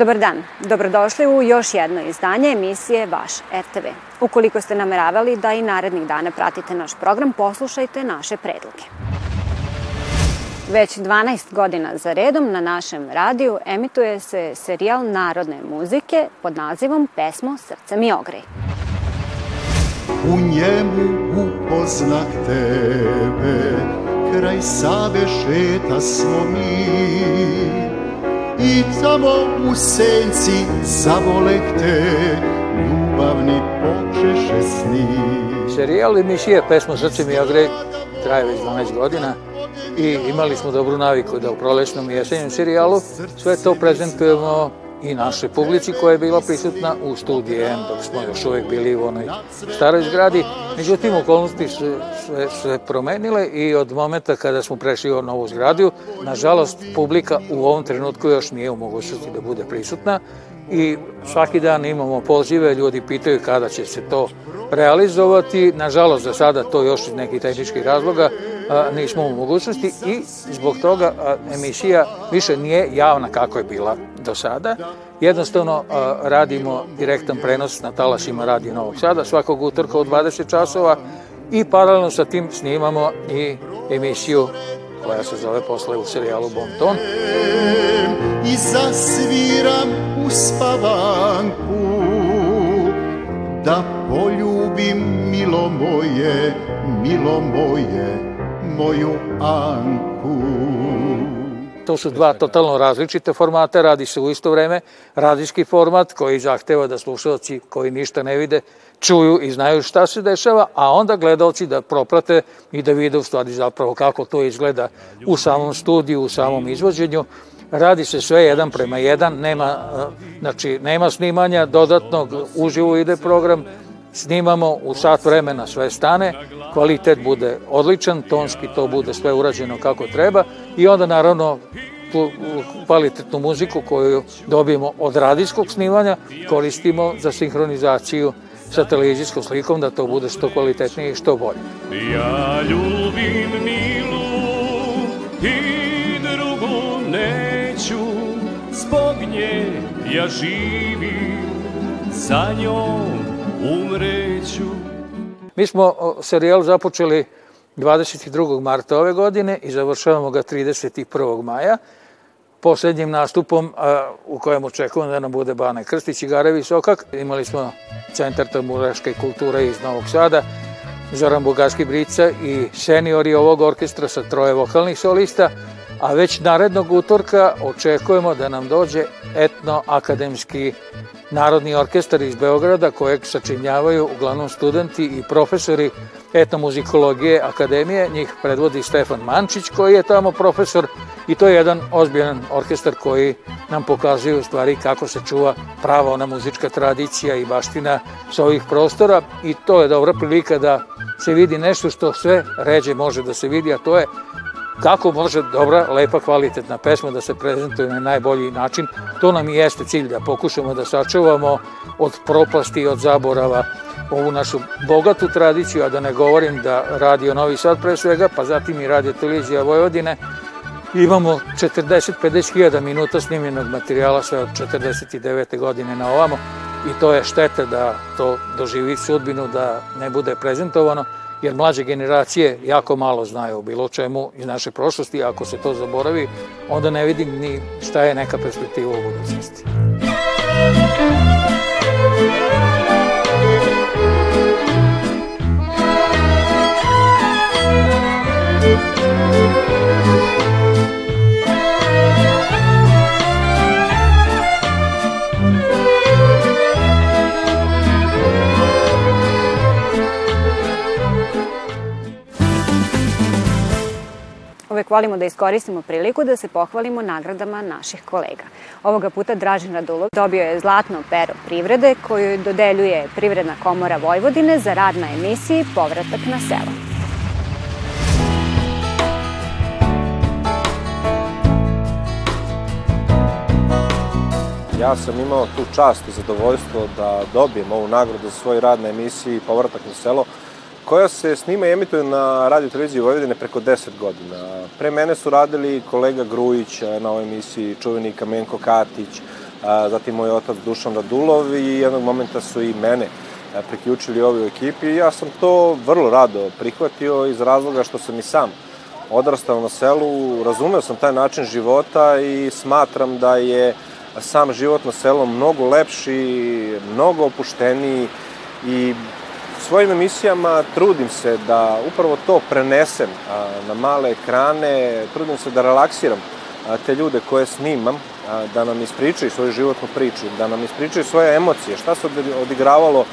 Dobar dan, dobrodošli u još jedno izdanje emisije Vaš RTV. Ukoliko ste nameravali da i narednih dana pratite naš program, poslušajte naše predloge. Već 12 godina za redom na našem radiju emituje se serijal narodne muzike pod nazivom Pesmo Srce mi ogrej. U njemu upoznah tebe, kraj Save šeta smo mi. I tamo u senci zavoleh te, ljubavni počeše sni. Serijal emisije Pesmo Srce mi ogrej traje već 12 godina i imali smo dobru naviku da u prolećnom i jesenjem serijalu sve to prezentujemo i našoj publici koja je bila prisutna u studiju M, dok smo još uvek bili u onoj staroj zgradi. Međutim, okolnosti su sve, sve promenile i od momenta kada smo prešli u novu zgradu, nažalost, publika u ovom trenutku još nije u mogućnosti da bude prisutna i svaki dan imamo pozive, ljudi pitaju kada će se to realizovati. Nažalost, za sada to još iz nekih tehničkih razloga nismo u mogućnosti i zbog toga emisija više nije javna kako je bila do sada. Jednostavno radimo direktan prenos na talasima Radio Novog Sada svakog utorka u 20 časova i paralelno sa tim snimamo i emisiju koja se zove posle u serijalu Bon Ton. I zasviram u spavanku, da poljubim milo moje, milo moje, moju Anku. To su dva totalno različite formata, radi se u isto vreme. Radijski format koji zahteva da slušalci koji ništa ne vide čuju i znaju šta se dešava, a onda gledalci da proprate i da vide u stvari zapravo kako to izgleda u samom studiju, u samom izvođenju. Radi se sve jedan prema jedan, nema, znači, nema snimanja dodatnog, uživo ide program, snimamo u sat vremena sve stane, kvalitet bude odličan, tonski to bude sve urađeno kako treba i onda naravno tu kvalitetnu muziku koju dobijemo od radijskog snimanja koristimo za sinhronizaciju sa televizijskom slikom da to bude što kvalitetnije i što bolje. Ja ljubim Milu i drugu neću, zbog nje ja živim, za njom umreću. Mi smo serijal započeli 22. marta ove godine i završavamo ga 31. maja poslednjim nastupom a, u kojem očekujemo da nam bude Bane Krstić i Garevi Sokak. Imali smo Centar tamburaške kulture iz Novog Sada, Zoran Bogarski Brica i seniori ovog orkestra sa troje vokalnih solista, a već narednog utorka očekujemo da nam dođe etno-akademski Narodni orkestar iz Beograda kojeg sačinjavaju uglavnom studenti i profesori etnomuzikologije akademije, njih predvodi Stefan Mančić koji je tamo profesor i to je jedan ozbiljan orkestar koji nam pokazuje u stvari kako se čuva prava ona muzička tradicija i baština sa ovih prostora. I to je dobra prilika da se vidi nešto što sve ređe može da se vidi, a to je kako može dobra, lepa, kvalitetna pesma da se prezentuje na najbolji način. To nam i jeste cilj, da pokušamo da sačuvamo od propasti i od zaborava ovu našu bogatu tradiciju, a da ne govorim da Radio Novi Sad pre svega, pa zatim i Radio Televizija Vojvodine, imamo 40-50 hiljada minuta snimljenog materijala sve od 49. godine na ovamo i to je šteta da to doživi sudbinu, da ne bude prezentovano jer mlađe generacije jako malo znaju o bilo čemu iz naše prošlosti, ako se to zaboravi, onda ne vidim ni šta je neka perspektiva u budućnosti. uvek volimo da iskoristimo priliku da se pohvalimo nagradama naših kolega. Ovoga puta Dražen Radulov dobio je zlatno pero privrede koju dodeljuje Privredna komora Vojvodine za rad na emisiji Povratak na selo. Ja sam imao tu čast i zadovoljstvo da dobijem ovu nagradu za svoj rad na emisiji Povratak na selo, koja se snima i emituje na radio televiziji Vojvodine preko 10 godina. Pre mene su radili kolega Grujić na ovoj emisiji, čuveni Kamenko Katić, zatim moj otac Dušan Radulov i jednog momenta su i mene priključili ovoj ekipi i ja sam to vrlo rado prihvatio iz razloga što sam i sam odrastao na selu, razumeo sam taj način života i smatram da je sam život na selu mnogo lepši, mnogo opušteniji i svojim emisijama trudim se da upravo to prenesem na male ekrane, trudim se da relaksiram te ljude koje snimam, da nam ispričaju svoju životnu priču, da nam ispričaju svoje emocije, šta se odigravalo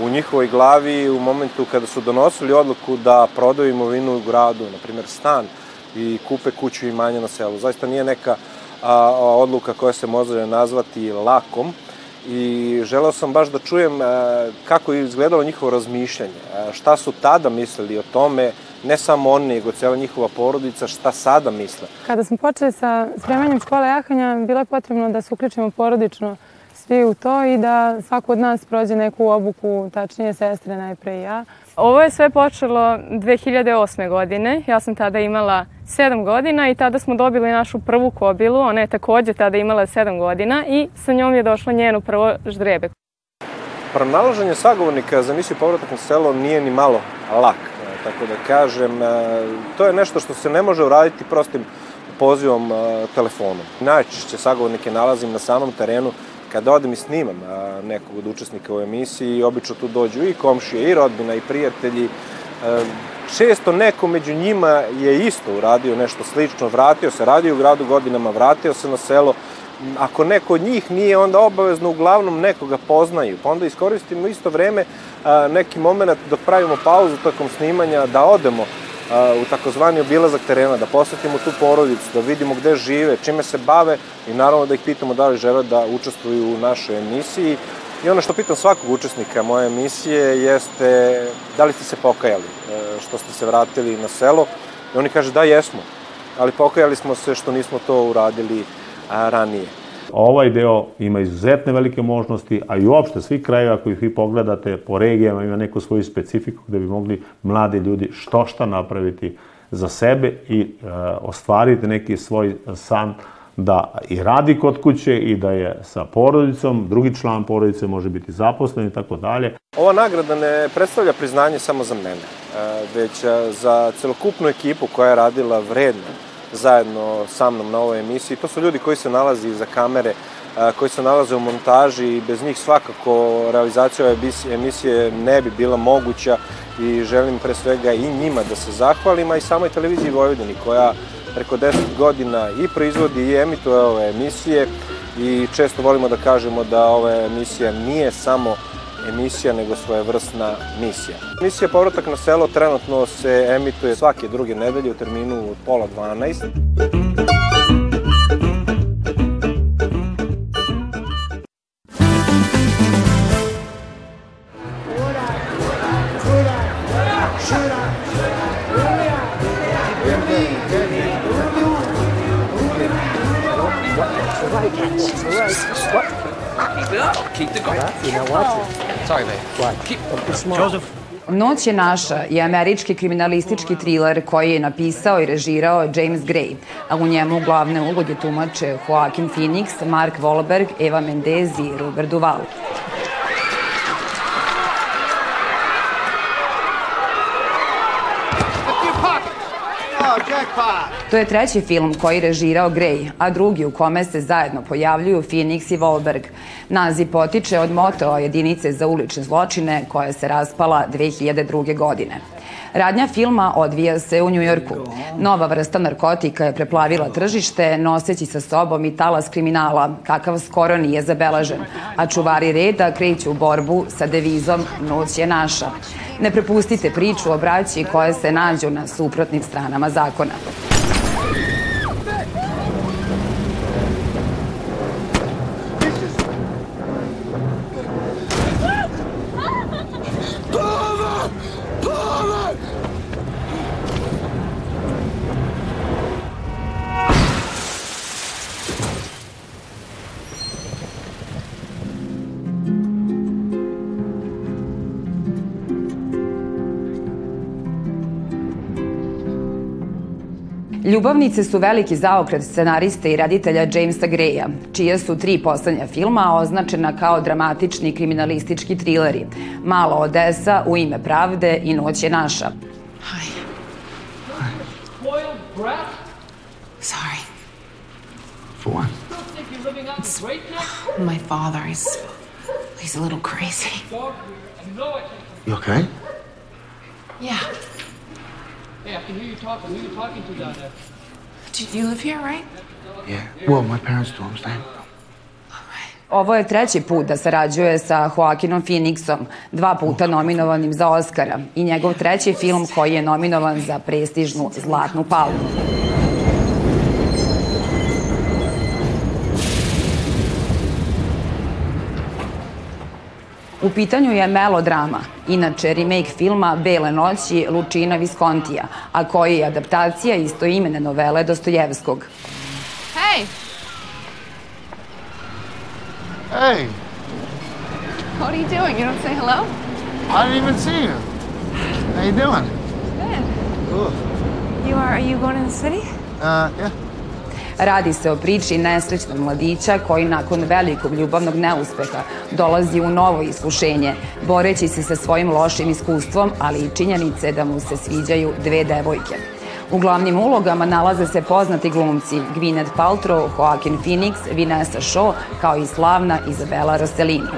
u njihovoj glavi u momentu kada su donosili odluku da prodaju imovinu u gradu, na primjer stan, i kupe kuću i manje na selu. Zaista nije neka a, odluka koja se može nazvati lakom i želeo sam baš da čujem a, kako je izgledalo njihovo razmišljanje, a, šta su tada mislili o tome, ne samo oni, nego cijela njihova porodica, šta sada misle. Kada smo počeli sa spremanjem škole jahanja, bilo je potrebno da se uključimo porodično svi u to i da svako od nas prođe neku obuku, tačnije sestre najpre i ja. Ovo je sve počelo 2008. godine. Ja sam tada imala 7 godina i tada smo dobili našu prvu kobilu. Ona je takođe tada imala 7 godina i sa njom je došlo njeno prvo ždrebe. Pronalaženje sagovornika za misiju Povratak na selo nije ni malo lak. Tako da kažem, e, to je nešto što se ne može uraditi prostim pozivom e, telefonom. Najčešće sagovornike nalazim na samom terenu kada odem i snimam a, nekog od učesnika u emisiji, obično tu dođu i komšije, i rodbina, i prijatelji. A, e, često neko među njima je isto uradio nešto slično, vratio se, radio u gradu godinama, vratio se na selo. Ako neko od njih nije, onda obavezno uglavnom nekoga poznaju. Pa onda iskoristimo isto vreme, a, neki moment dok pravimo pauzu tokom snimanja, da odemo u takozvani obilazak terena, da posetimo tu porodicu, da vidimo gde žive, čime se bave i naravno da ih pitamo da li žele da učestvuju u našoj emisiji. I ono što pitam svakog učesnika moje emisije jeste da li ste se pokajali e, što ste se vratili na selo. I oni kaže da jesmo, ali pokajali smo se što nismo to uradili ranije. Ovaj deo ima izuzetne velike možnosti, a i uopšte svi krajeva koji vi pogledate po regijama ima neku svoju specifiku gde bi mogli mladi ljudi što šta napraviti za sebe i e, ostvariti neki svoj san da i radi kod kuće i da je sa porodicom, drugi član porodice može biti zaposlen i tako dalje. Ova nagrada ne predstavlja priznanje samo za mene, e, već e, za celokupnu ekipu koja je radila vredno zajedno sa mnom na ovoj emisiji. To su ljudi koji se nalazi iza kamere, koji se nalaze u montaži i bez njih svakako realizacija ove emisije ne bi bila moguća i želim pre svega i njima da se zahvalim, a i samoj televiziji Vojvodini koja preko 10 godina i proizvodi i emituje ove emisije i često volimo da kažemo da ova emisija nije samo emisija, nego svojevrsna misija. Emisija Povratak na selo trenutno se emituje svake druge nedelje u terminu od pola 12. Keep the going. You know what? Sorry, babe. Keep, Joseph. Noć je naša je američki kriminalistički thriller koji je napisao i režirao James Gray, a u njemu glavne uloge tumače Joaquin Phoenix, Mark Wahlberg, Eva Mendez i Robert Duval. To je treći film koji režirao Gray, a drugi u kome se zajedno pojavljuju Phoenix i Wahlberg. Naziv potiče od moto jedinice za ulične zločine koja se raspala 2002. godine. Radnja filma odvija se u Njujorku. Nova vrsta narkotika je preplavila tržište, noseći sa sobom i talas kriminala, kakav skoro nije zabeležen, a čuvari reda kreću u borbu sa devizom Noć je naša. Ne prepustite priču o braći koje se nađu na suprotnim stranama zakona. Ljubavnice su veliki zaokret scenariste i reditelja Jamesa Greya, čije su tri poslednja filma označena kao dramatični kriminalistički trileri. Malo Odesa, U ime pravde i Noć je naša. Hi. Brat? Sorry. For what? My father. He's he's a little crazy. You okay? Yeah. Hey, I can hear you talking. Who are you talking to down there? Do you live here, right? Yeah. Well, my parents do. I'm staying. Ovo je treći put da sarađuje sa Joaquinom Phoenixom, dva puta nominovanim za Oscara i njegov treći film koji je nominovan za prestižnu Zlatnu palmu. U pitanju je melodrama, inače remake filma Bele noći Lučina Viskontija, a koji je adaptacija istoimene novele Dostojevskog. Hey. Hey, What are you doing? You don't say hello? I didn't even see you. How you doing? Good. You are? Are you going to the city? Uh, yeah. Radi se o priči nesrećnog mladića koji nakon velikog ljubavnog neuspeha dolazi u novo iskušenje, boreći se sa svojim lošim iskustvom, ali i činjenice da mu se sviđaju dve devojke. U glavnim ulogama nalaze se poznati glumci Gwyneth Paltrow, Joaquin Phoenix, Vanessa Shaw, kao i slavna Izabela Rossellini.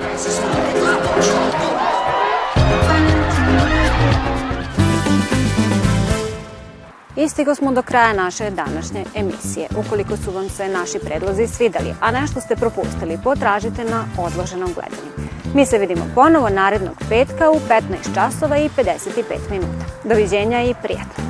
Stigo smo do kraja naše današnje emisije. Ukoliko su vam se naši predlozi svidali, a nešto ste propustili, potražite na odloženom gledanju. Mi se vidimo ponovo narednog petka u 15 časova i 55 minuta. Doviđenja i prijatno!